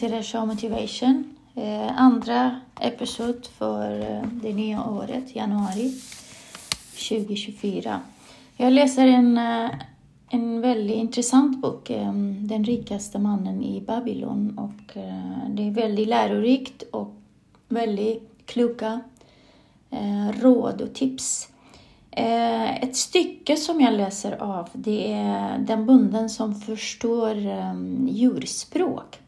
till Motivation. Eh, andra episod för eh, det nya året, januari 2024. Jag läser en, eh, en väldigt intressant bok, eh, Den rikaste mannen i Babylon. Och, det är väldigt lärorikt och väldigt kloka råd och tips. Ett stycke som jag läser av det är Den bunden som förstår djurspråk.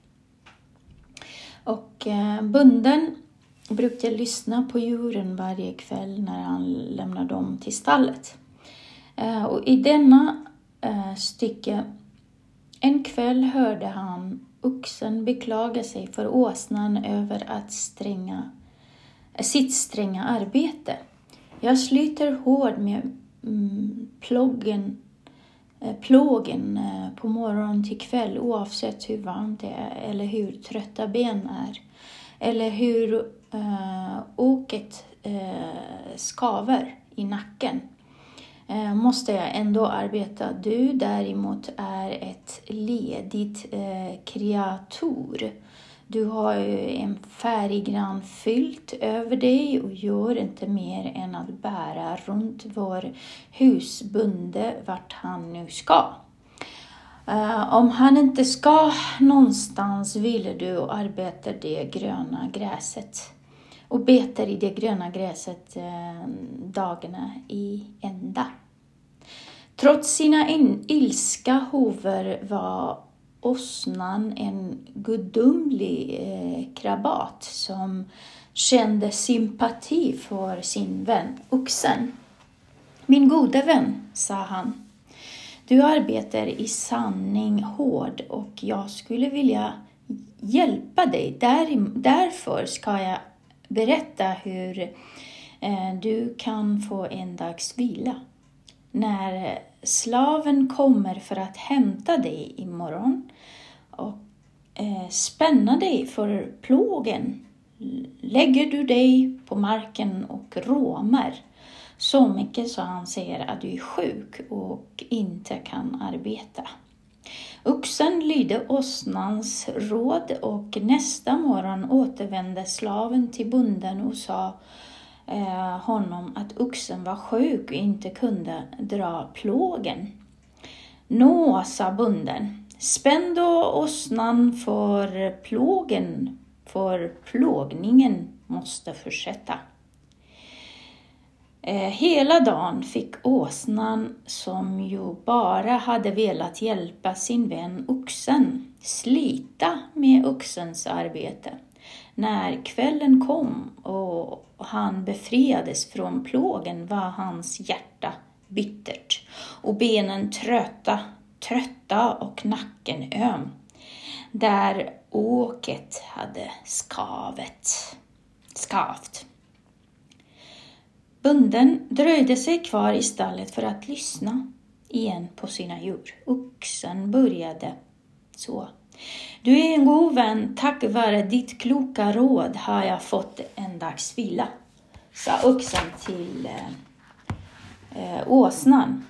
Och eh, bunden brukade lyssna på djuren varje kväll när han lämnar dem till stallet. Eh, och i denna eh, stycke, en kväll hörde han oxen beklaga sig för åsnan över att stränga, eh, sitt stränga arbete. Jag sliter hård med mm, ploggen Eh, plågen eh, på morgon till kväll oavsett hur varmt det är eller hur trötta ben är. Eller hur eh, oket eh, skaver i nacken. Eh, måste jag ändå arbeta. Du däremot är ett ledigt eh, kreatur du har en färggrann filt över dig och gör inte mer än att bära runt vår husbunde vart han nu ska. Uh, om han inte ska någonstans ville du och arbeta det gröna gräset och betar i det gröna gräset uh, dagarna i ända. Trots sina in, ilska hover var åsnan en gudomlig eh, krabat som kände sympati för sin vän oxen. Min gode vän, sa han, du arbetar i sanning hård och jag skulle vilja hjälpa dig. Där, därför ska jag berätta hur eh, du kan få en dags vila. När slaven kommer för att hämta dig imorgon och eh, spänna dig för plågen lägger du dig på marken och råmar så mycket så han ser att du är sjuk och inte kan arbeta. Oxen lydde åsnans råd och nästa morgon återvände slaven till bonden och sa eh, honom att oxen var sjuk och inte kunde dra plågen. Nå, sa bonden, spänn då åsnan för plågen, för plågningen måste fortsätta. Eh, hela dagen fick åsnan, som ju bara hade velat hjälpa sin vän oxen, slita med oxens arbete. När kvällen kom och han befriades från plågen var hans hjärta bittert och benen trötta, trötta och nacken öm. Där åket hade skavet, skavt. Bunden dröjde sig kvar i stallet för att lyssna igen på sina djur. Oxen började så. Du är en god vän, tack vare ditt kloka råd har jag fått en dags vila, sa oxen till eh, eh, åsnan.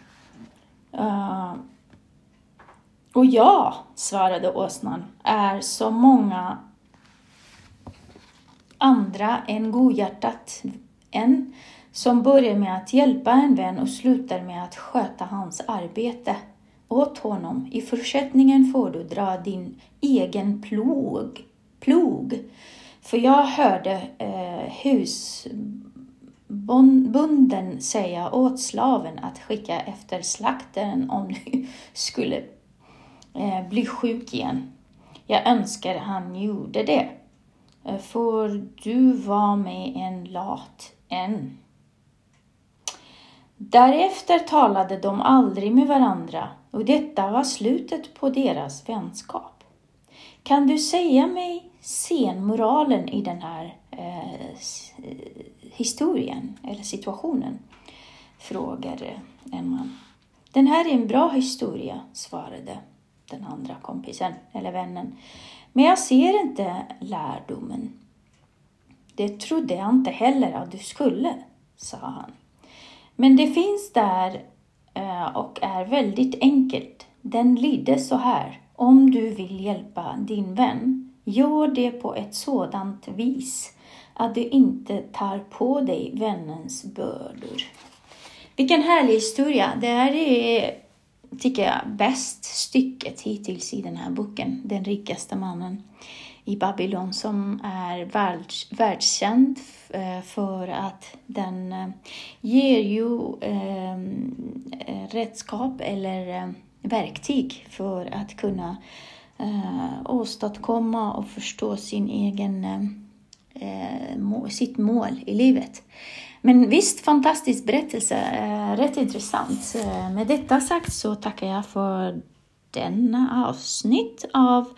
Uh, och ja, svarade åsnan, är så många andra än godhjärtat en som börjar med att hjälpa en vän och slutar med att sköta hans arbete åt honom. I fortsättningen får du dra din egen plog. plog. För jag hörde eh, husbonden säga åt slaven att skicka efter slaktaren om du skulle eh, bli sjuk igen. Jag önskar han gjorde det. Eh, För du var med en lat än. Därefter talade de aldrig med varandra och detta var slutet på deras vänskap. Kan du säga mig scenmoralen i den här eh, eh historien eller situationen? frågade en man. Den här är en bra historia, svarade den andra kompisen eller vännen. Men jag ser inte lärdomen. Det trodde jag inte heller att du skulle, sa han. Men det finns där eh, och är väldigt enkelt. Den lyder så här. Om du vill hjälpa din vän, Gör det på ett sådant vis att du inte tar på dig vännens bördor. Vilken härlig historia! Det här är, tycker jag, bäst stycket hittills i den här boken, Den rikaste mannen i Babylon, som är världs, världskänd eh, för att den eh, ger ju eh, redskap eller eh, verktyg för att kunna eh, åstadkomma och förstå sin egen, eh, sitt mål i livet. Men visst, fantastisk berättelse, eh, rätt intressant. Med detta sagt så tackar jag för denna avsnitt av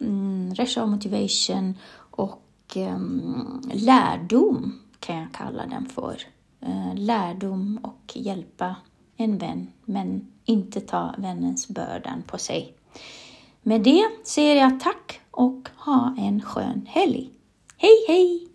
mm, Resha Motivation och ehm, lärdom kan jag kalla den för. Eh, lärdom och hjälpa en vän, men inte ta vännens bördan på sig. Med det säger jag tack och ha en skön helg. Hej hej!